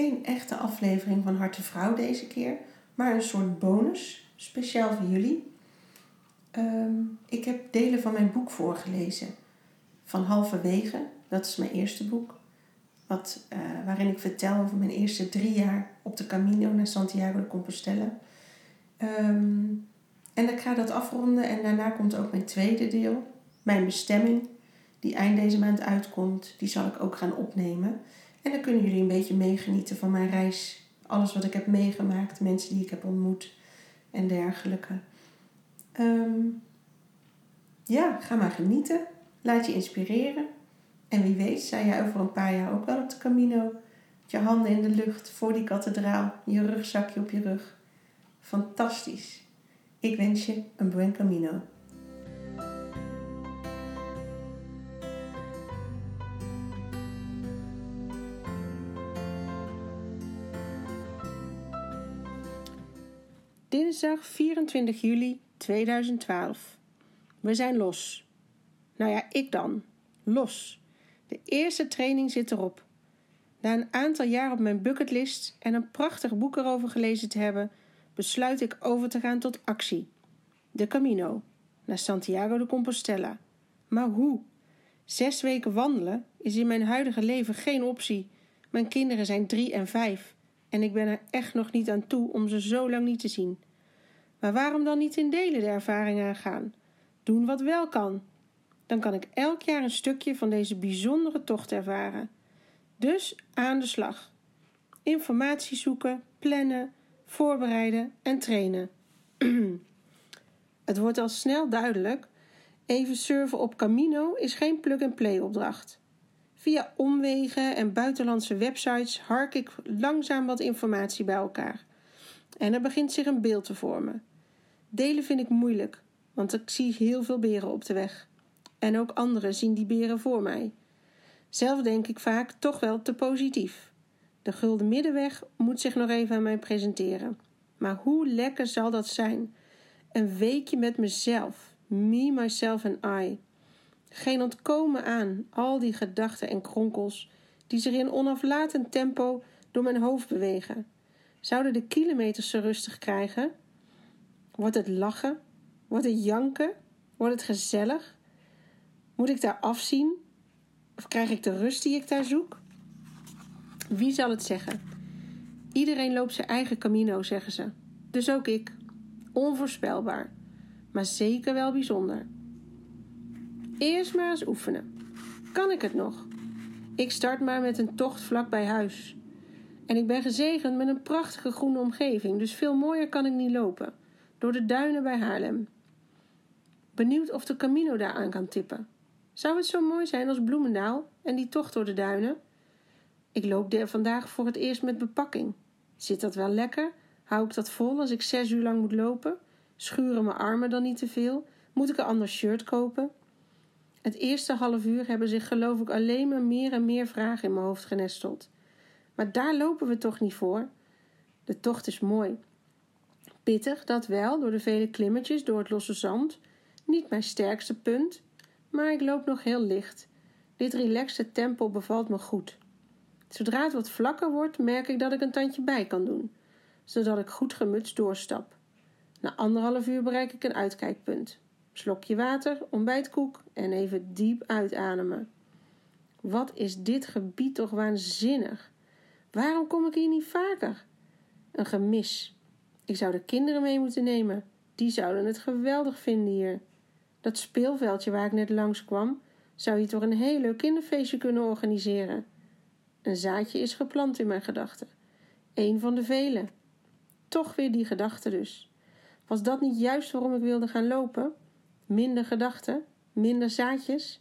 geen echte aflevering van Harte Vrouw deze keer, maar een soort bonus, speciaal voor jullie. Ehm, ik heb delen van mijn boek voorgelezen. Van halverwege, dat is mijn eerste boek. Wat, eh, waarin ik vertel over mijn eerste drie jaar op de Camino naar Santiago de Compostela. Ehm, en ik ga dat afronden en daarna komt ook mijn tweede deel, mijn bestemming, die eind deze maand uitkomt. Die zal ik ook gaan opnemen. En dan kunnen jullie een beetje meegenieten van mijn reis. Alles wat ik heb meegemaakt, mensen die ik heb ontmoet en dergelijke. Ehm, ja, ga maar genieten. Laat je inspireren. En wie weet, sta jij over een paar jaar ook wel op de Camino. Met je handen in de lucht voor die kathedraal, je rugzakje op je rug. Fantastisch. Ik wens je een buen camino. Dinsdag 24 juli 2012. We zijn los. Nou ja, ik dan. Los. De eerste training zit erop. Na een aantal jaar op mijn bucketlist en een prachtig boek erover gelezen te hebben, besluit ik over te gaan tot actie. De Camino, naar Santiago de Compostela. Maar hoe? Zes weken wandelen is in mijn huidige leven geen optie. Mijn kinderen zijn drie en vijf en ik ben er echt nog niet aan toe om ze zo lang niet te zien. Maar waarom dan niet in delen de ervaring aangaan? Doen wat wel kan. Dan kan ik elk jaar een stukje van deze bijzondere tocht ervaren. Dus aan de slag. Informatie zoeken, plannen, voorbereiden en trainen. Het wordt al snel duidelijk: even surfen op Camino is geen plug-and-play opdracht. Via omwegen en buitenlandse websites hark ik langzaam wat informatie bij elkaar. En er begint zich een beeld te vormen. Delen vind ik moeilijk, want ik zie heel veel beren op de weg. En ook anderen zien die beren voor mij. Zelf denk ik vaak toch wel te positief. De gulden middenweg moet zich nog even aan mij presenteren. Maar hoe lekker zal dat zijn? Een weekje met mezelf. Me, myself en I. Geen ontkomen aan al die gedachten en kronkels die zich in onaflatend tempo door mijn hoofd bewegen. Zouden de kilometers ze rustig krijgen? Wordt het lachen? Wordt het janken? Wordt het gezellig? Moet ik daar afzien? Of krijg ik de rust die ik daar zoek? Wie zal het zeggen? Iedereen loopt zijn eigen camino, zeggen ze. Dus ook ik. Onvoorspelbaar, maar zeker wel bijzonder. Eerst maar eens oefenen. Kan ik het nog? Ik start maar met een tocht vlak bij huis. En ik ben gezegend met een prachtige groene omgeving, dus veel mooier kan ik niet lopen. Door de duinen bij Haarlem. Benieuwd of de Camino daar aan kan tippen. Zou het zo mooi zijn als Bloemendaal en die tocht door de duinen? Ik loop vandaag voor het eerst met bepakking. Zit dat wel lekker? Hou ik dat vol als ik zes uur lang moet lopen? Schuren mijn armen dan niet te veel? Moet ik een ander shirt kopen? Het eerste half uur hebben zich geloof ik alleen maar meer en meer vragen in mijn hoofd genesteld. Maar daar lopen we toch niet voor? De tocht is mooi. Pittig, dat wel, door de vele klimmetjes door het losse zand. Niet mijn sterkste punt, maar ik loop nog heel licht. Dit relaxte tempo bevalt me goed. Zodra het wat vlakker wordt, merk ik dat ik een tandje bij kan doen zodat ik goed gemutst doorstap. Na anderhalf uur bereik ik een uitkijkpunt. Slokje water, ontbijtkoek en even diep uitademen. Wat is dit gebied toch waanzinnig? Waarom kom ik hier niet vaker? Een gemis. Ik zou de kinderen mee moeten nemen. Die zouden het geweldig vinden hier. Dat speelveldje waar ik net langs kwam, zou je toch een heel leuk kinderfeestje kunnen organiseren. Een zaadje is geplant in mijn gedachten. Een van de vele. Toch weer die gedachte dus. Was dat niet juist waarom ik wilde gaan lopen? Minder gedachten, minder zaadjes.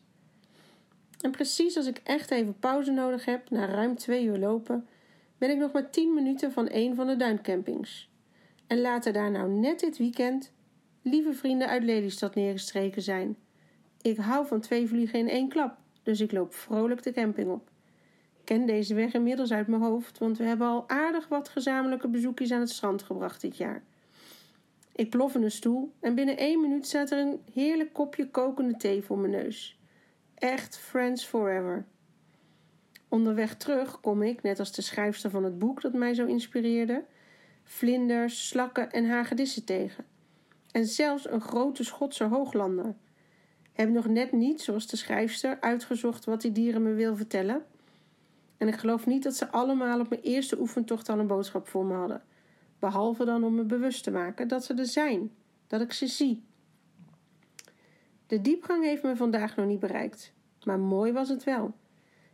En precies als ik echt even pauze nodig heb, na ruim twee uur lopen, ben ik nog maar tien minuten van een van de duincampings. En laten daar nou net dit weekend lieve vrienden uit Lelystad neergestreken zijn. Ik hou van twee vliegen in één klap, dus ik loop vrolijk de camping op ken deze weg inmiddels uit mijn hoofd, want we hebben al aardig wat gezamenlijke bezoekjes aan het strand gebracht dit jaar. Ik plof in een stoel en binnen één minuut staat er een heerlijk kopje kokende thee voor mijn neus. Echt friends forever. Onderweg terug kom ik, net als de schrijfster van het boek dat mij zo inspireerde, vlinders, slakken en hagedissen tegen. En zelfs een grote Schotse hooglander. Heb nog net niet, zoals de schrijfster, uitgezocht wat die dieren me wil vertellen. En ik geloof niet dat ze allemaal op mijn eerste oefentocht al een boodschap voor me hadden. Behalve dan om me bewust te maken dat ze er zijn, dat ik ze zie. De diepgang heeft me vandaag nog niet bereikt, maar mooi was het wel.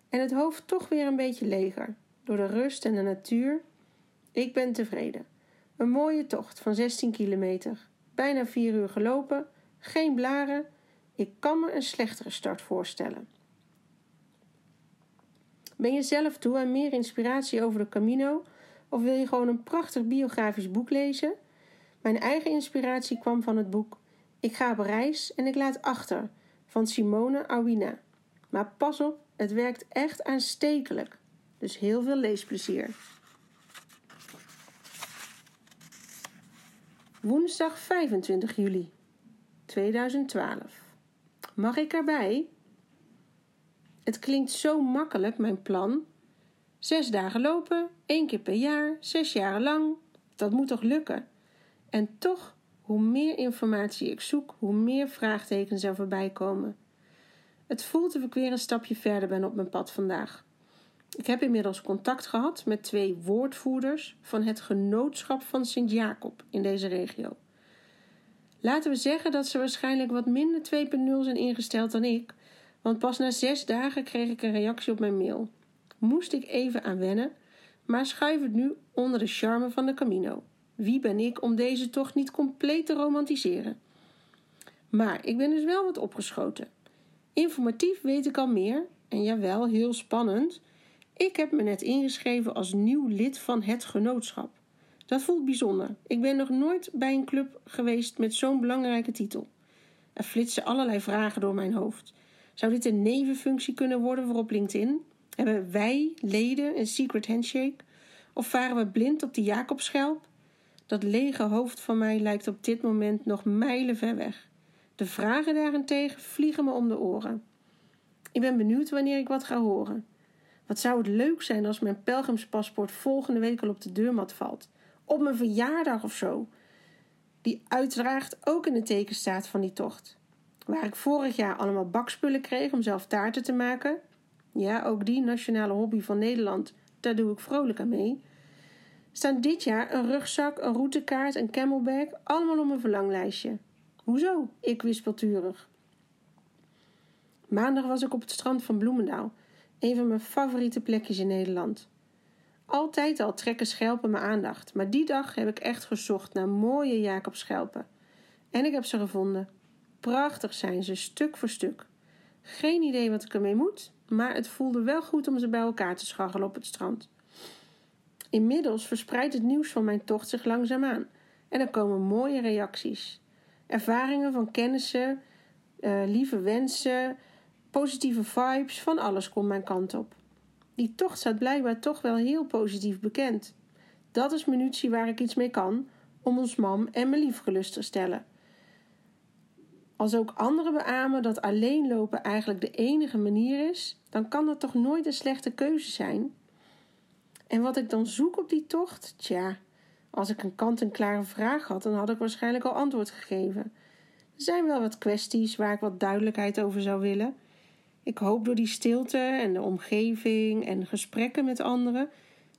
En het hoofd toch weer een beetje leger, door de rust en de natuur. Ik ben tevreden. Een mooie tocht van 16 kilometer, bijna 4 uur gelopen, geen blaren. Ik kan me een slechtere start voorstellen. Ben je zelf toe aan meer inspiratie over de Camino? Of wil je gewoon een prachtig biografisch boek lezen? Mijn eigen inspiratie kwam van het boek Ik ga op reis en ik laat achter van Simone Awina. Maar pas op, het werkt echt aanstekelijk. Dus heel veel leesplezier. Woensdag 25 juli 2012. Mag ik erbij? Het klinkt zo makkelijk, mijn plan. Zes dagen lopen, één keer per jaar, zes jaar lang. Dat moet toch lukken? En toch, hoe meer informatie ik zoek, hoe meer vraagtekens er voorbij komen. Het voelt of ik weer een stapje verder ben op mijn pad vandaag. Ik heb inmiddels contact gehad met twee woordvoerders van het genootschap van Sint-Jacob in deze regio. Laten we zeggen dat ze waarschijnlijk wat minder 2.0 zijn ingesteld dan ik, want pas na zes dagen kreeg ik een reactie op mijn mail. Moest ik even aan wennen, maar schuif het nu onder de charme van de Camino. Wie ben ik om deze toch niet compleet te romantiseren? Maar ik ben dus wel wat opgeschoten. Informatief weet ik al meer, en jawel, heel spannend. Ik heb me net ingeschreven als nieuw lid van het genootschap. Dat voelt bijzonder. Ik ben nog nooit bij een club geweest met zo'n belangrijke titel. Er flitsen allerlei vragen door mijn hoofd. Zou dit een nevenfunctie kunnen worden voor op LinkedIn? Hebben wij, leden, een secret handshake? Of varen we blind op de Jacobschelp? Dat lege hoofd van mij lijkt op dit moment nog mijlen ver weg. De vragen daarentegen vliegen me om de oren. Ik ben benieuwd wanneer ik wat ga horen. Wat zou het leuk zijn als mijn pelgrimspaspoort volgende week al op de deurmat valt? Op mijn verjaardag of zo. Die uiteraard ook in het teken staat van die tocht. Waar ik vorig jaar allemaal bakspullen kreeg om zelf taarten te maken. Ja, ook die nationale hobby van Nederland, daar doe ik vrolijk aan mee. Staan dit jaar een rugzak, een routekaart, een camelbag, allemaal op mijn verlanglijstje. Hoezo? Ik wispelturig. Maandag was ik op het strand van Bloemendaal, een van mijn favoriete plekjes in Nederland. Altijd al trekken schelpen mijn aandacht, maar die dag heb ik echt gezocht naar mooie Jacobschelpen. En ik heb ze gevonden. Prachtig zijn ze, stuk voor stuk. Geen idee wat ik ermee moet, maar het voelde wel goed om ze bij elkaar te scharrelen op het strand. Inmiddels verspreidt het nieuws van mijn tocht zich langzaamaan en er komen mooie reacties. Ervaringen van kennissen, uh, lieve wensen, positieve vibes, van alles komt mijn kant op. Die tocht staat blijkbaar toch wel heel positief bekend. Dat is munitie waar ik iets mee kan om ons mam en mijn lief gerust te stellen. Als ook anderen beamen dat alleen lopen eigenlijk de enige manier is, dan kan dat toch nooit een slechte keuze zijn? En wat ik dan zoek op die tocht? Tja, als ik een kant-en-klare vraag had, dan had ik waarschijnlijk al antwoord gegeven. Er zijn wel wat kwesties waar ik wat duidelijkheid over zou willen. Ik hoop door die stilte en de omgeving en gesprekken met anderen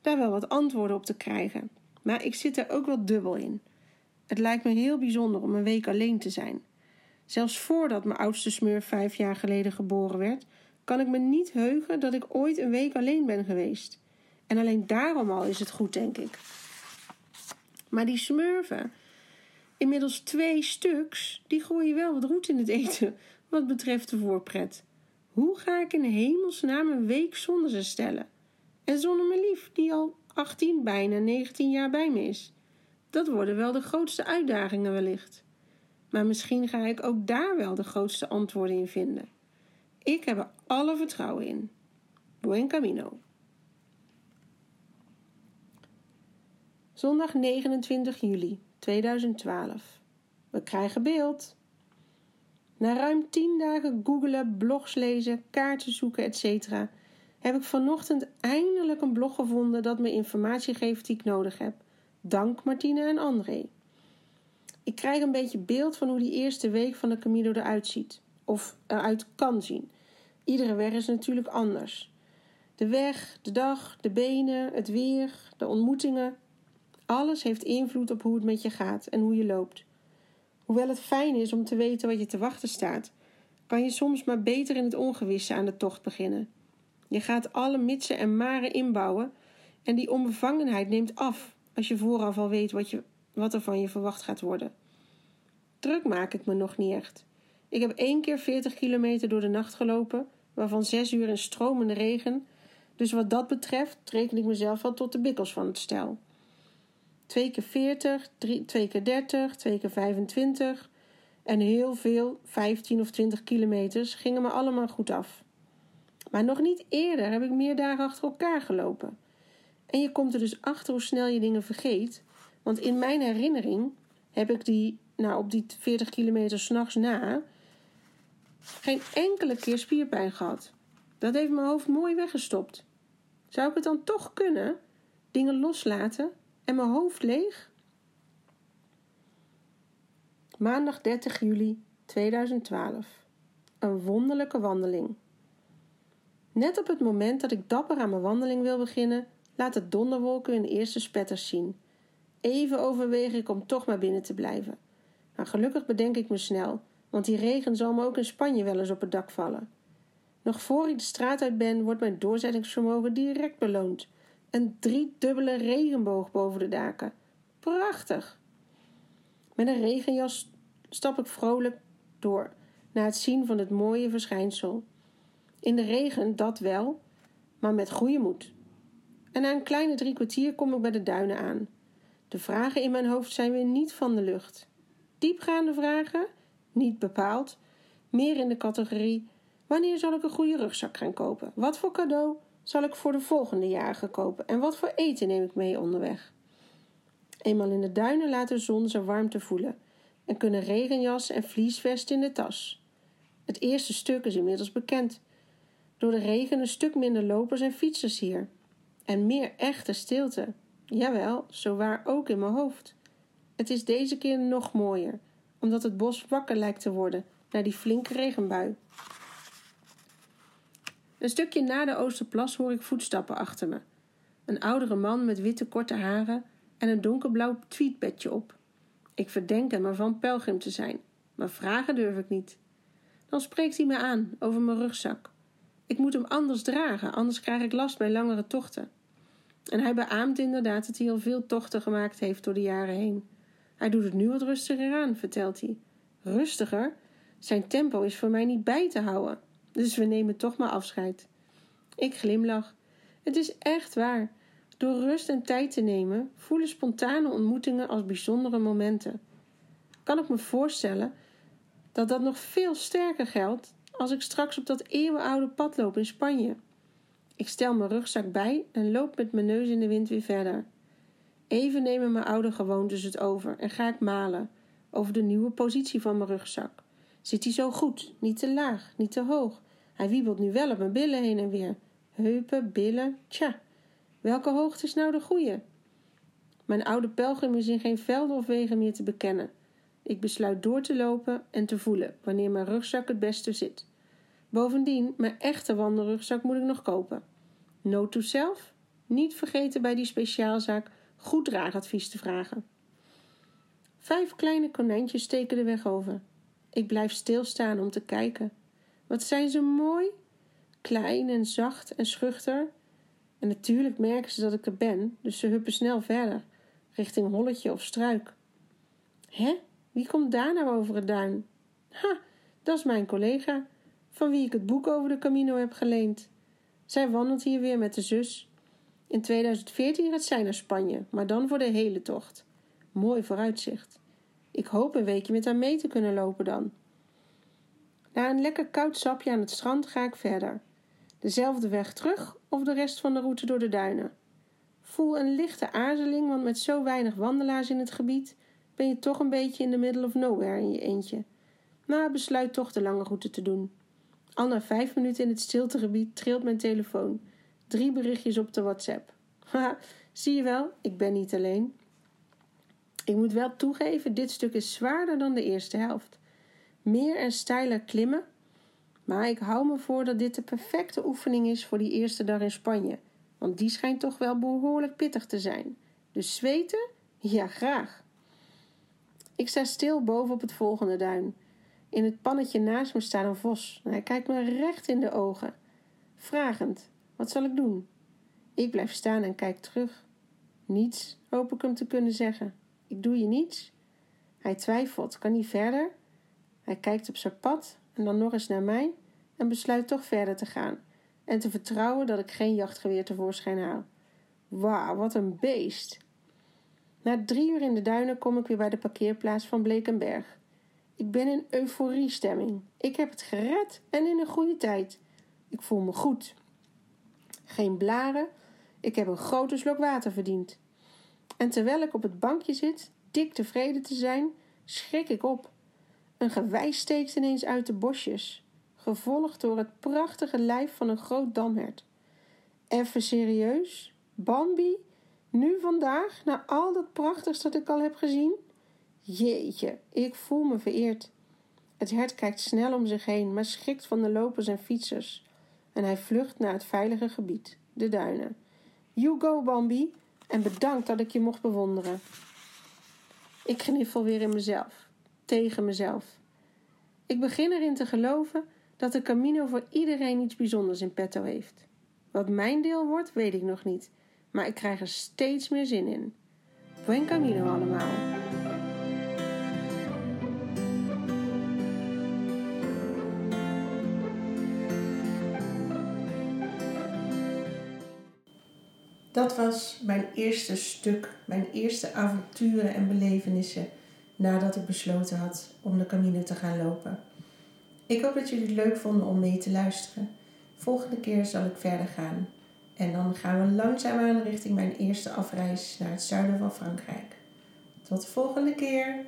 daar wel wat antwoorden op te krijgen. Maar ik zit er ook wel dubbel in. Het lijkt me heel bijzonder om een week alleen te zijn. Zelfs voordat mijn oudste smeur vijf jaar geleden geboren werd, kan ik me niet heugen dat ik ooit een week alleen ben geweest. En alleen daarom al is het goed, denk ik. Maar die smurven, inmiddels twee stuks, die gooien wel wat roet in het eten wat betreft de voorpret. Hoe ga ik in hemelsnaam een week zonder ze stellen? En zonder mijn lief, die al 18, bijna 19 jaar bij me is. Dat worden wel de grootste uitdagingen wellicht. Maar misschien ga ik ook daar wel de grootste antwoorden in vinden. Ik heb er alle vertrouwen in. Buen camino. Zondag 29 juli 2012. We krijgen beeld. Na ruim 10 dagen googelen, blogs lezen, kaarten zoeken, etc. heb ik vanochtend eindelijk een blog gevonden dat me informatie geeft die ik nodig heb. Dank Martine en André. Ik krijg een beetje beeld van hoe die eerste week van de Camino eruit ziet. Of eruit kan zien. Iedere weg is natuurlijk anders. De weg, de dag, de benen, het weer, de ontmoetingen. Alles heeft invloed op hoe het met je gaat en hoe je loopt. Hoewel het fijn is om te weten wat je te wachten staat, kan je soms maar beter in het ongewisse aan de tocht beginnen. Je gaat alle mitsen en maren inbouwen en die onbevangenheid neemt af als je vooraf al weet wat, je, wat er van je verwacht gaat worden. Druk maak ik me nog niet echt. Ik heb één keer 40 kilometer door de nacht gelopen, waarvan zes uur in stromende regen, dus wat dat betreft reken ik mezelf wel tot de bikkels van het stel. Twee keer 40, drie, twee keer 30, twee keer 25 en heel veel, 15 of 20 kilometers, gingen me allemaal goed af. Maar nog niet eerder heb ik meer dagen achter elkaar gelopen. En je komt er dus achter hoe snel je dingen vergeet. Want in mijn herinnering heb ik die, nou op die 40 kilometer s'nachts na, geen enkele keer spierpijn gehad. Dat heeft mijn hoofd mooi weggestopt. Zou ik het dan toch kunnen? Dingen loslaten en mijn hoofd leeg? Maandag 30 juli 2012. Een wonderlijke wandeling. Net op het moment dat ik dapper aan mijn wandeling wil beginnen, laat het donderwolken hun eerste spetters zien. Even overweeg ik om toch maar binnen te blijven. Maar gelukkig bedenk ik me snel, want die regen zal me ook in Spanje wel eens op het dak vallen. Nog voor ik de straat uit ben, wordt mijn doorzettingsvermogen direct beloond. Een driedubbele regenboog boven de daken. Prachtig! Met een regenjas stap ik vrolijk door na het zien van het mooie verschijnsel. In de regen, dat wel, maar met goede moed. En na een kleine drie kwartier kom ik bij de duinen aan. De vragen in mijn hoofd zijn weer niet van de lucht. Diepgaande vragen? Niet bepaald. Meer in de categorie: wanneer zal ik een goede rugzak gaan kopen? Wat voor cadeau zal ik voor de volgende jaren kopen? En wat voor eten neem ik mee onderweg? Eenmaal in de duinen laat de zon zijn warmte voelen en kunnen regenjas en vliesvest in de tas. Het eerste stuk is inmiddels bekend. Door de regen een stuk minder lopers en fietsers hier. En meer echte stilte. Jawel, zo waar ook in mijn hoofd. Het is deze keer nog mooier, omdat het bos wakker lijkt te worden na die flinke regenbui. Een stukje na de Oosterplas hoor ik voetstappen achter me. Een oudere man met witte korte haren en een donkerblauw tweetbedje op. Ik verdenk hem ervan pelgrim te zijn, maar vragen durf ik niet. Dan spreekt hij me aan over mijn rugzak. Ik moet hem anders dragen, anders krijg ik last bij langere tochten. En hij beaamt inderdaad dat hij al veel tochten gemaakt heeft door de jaren heen. Hij doet het nu wat rustiger aan, vertelt hij. Rustiger? Zijn tempo is voor mij niet bij te houden. Dus we nemen toch maar afscheid. Ik glimlach. Het is echt waar. Door rust en tijd te nemen, voelen spontane ontmoetingen als bijzondere momenten. Kan ik me voorstellen dat dat nog veel sterker geldt als ik straks op dat eeuwenoude pad loop in Spanje. Ik stel mijn rugzak bij en loop met mijn neus in de wind weer verder. Even nemen mijn oude gewoontes het over en ga ik malen over de nieuwe positie van mijn rugzak. Zit hij zo goed? Niet te laag, niet te hoog. Hij wiebelt nu wel op mijn billen heen en weer. Heupen, billen, tja. Welke hoogte is nou de goede? Mijn oude pelgrim is in geen velden of wegen meer te bekennen. Ik besluit door te lopen en te voelen wanneer mijn rugzak het beste zit. Bovendien, mijn echte wandelrugzak moet ik nog kopen. Note to self: niet vergeten bij die speciaalzaak goed draagadvies te vragen. Vijf kleine konijntjes steken de weg over. Ik blijf stilstaan om te kijken. Wat zijn ze mooi? Klein en zacht en schuchter. En natuurlijk merken ze dat ik er ben, dus ze huppen snel verder, richting holletje of struik. Hè? Wie komt daar nou over het duin? Ha, dat is mijn collega, van wie ik het boek over de Camino heb geleend. Zij wandelt hier weer met de zus. In 2014 gaat zij naar Spanje, maar dan voor de hele tocht. Mooi vooruitzicht. Ik hoop een weekje met haar mee te kunnen lopen dan. Na een lekker koud sapje aan het strand ga ik verder. Dezelfde weg terug of de rest van de route door de duinen. Voel een lichte aarzeling, want met zo weinig wandelaars in het gebied ben je toch een beetje in the middle of nowhere in je eentje. Maar besluit toch de lange route te doen. Al na vijf minuten in het stiltegebied trilt mijn telefoon. Drie berichtjes op de WhatsApp. Haha, zie je wel, ik ben niet alleen. Ik moet wel toegeven, dit stuk is zwaarder dan de eerste helft. Meer en steiler klimmen, maar ik hou me voor dat dit de perfecte oefening is voor die eerste dag in Spanje, want die schijnt toch wel behoorlijk pittig te zijn. Dus zweten? Ja, graag. Ik sta stil boven op het volgende duin. In het pannetje naast me staat een vos hij kijkt me recht in de ogen. Vragend, wat zal ik doen? Ik blijf staan en kijk terug. Niets, hoop ik hem te kunnen zeggen. Ik doe je niets. Hij twijfelt, kan niet verder. Hij kijkt op zijn pad en dan nog eens naar mij en besluit toch verder te gaan en te vertrouwen dat ik geen jachtgeweer tevoorschijn haal. Wauw, wat een beest! Na drie uur in de duinen kom ik weer bij de parkeerplaats van Blekenberg. Ik ben in euforiestemming. Ik heb het gered en in een goede tijd. Ik voel me goed. Geen blaren. Ik heb een grote slok water verdiend. En terwijl ik op het bankje zit, dik tevreden te zijn, schrik ik op. Een gewei steekt ineens uit de bosjes, gevolgd door het prachtige lijf van een groot damhert. Even serieus? Bambi? Nu vandaag, na al dat prachtigs dat ik al heb gezien? Jeetje, ik voel me vereerd. Het hert kijkt snel om zich heen, maar schrikt van de lopers en fietsers. En hij vlucht naar het veilige gebied, de duinen. You go, Bambi, en bedankt dat ik je mocht bewonderen. Ik gniffel weer in mezelf, tegen mezelf. Ik begin erin te geloven dat de Camino voor iedereen iets bijzonders in petto heeft. Wat mijn deel wordt, weet ik nog niet, maar ik krijg er steeds meer zin in. Buen Camino allemaal. Dat was mijn eerste stuk, mijn eerste avonturen en belevenissen nadat ik besloten had om de Camino te gaan lopen. Ik hoop dat jullie het leuk vonden om mee te luisteren. Volgende keer zal ik verder gaan. En dan gaan we langzaamaan richting mijn eerste afreis naar het zuiden van Frankrijk. Tot de volgende keer!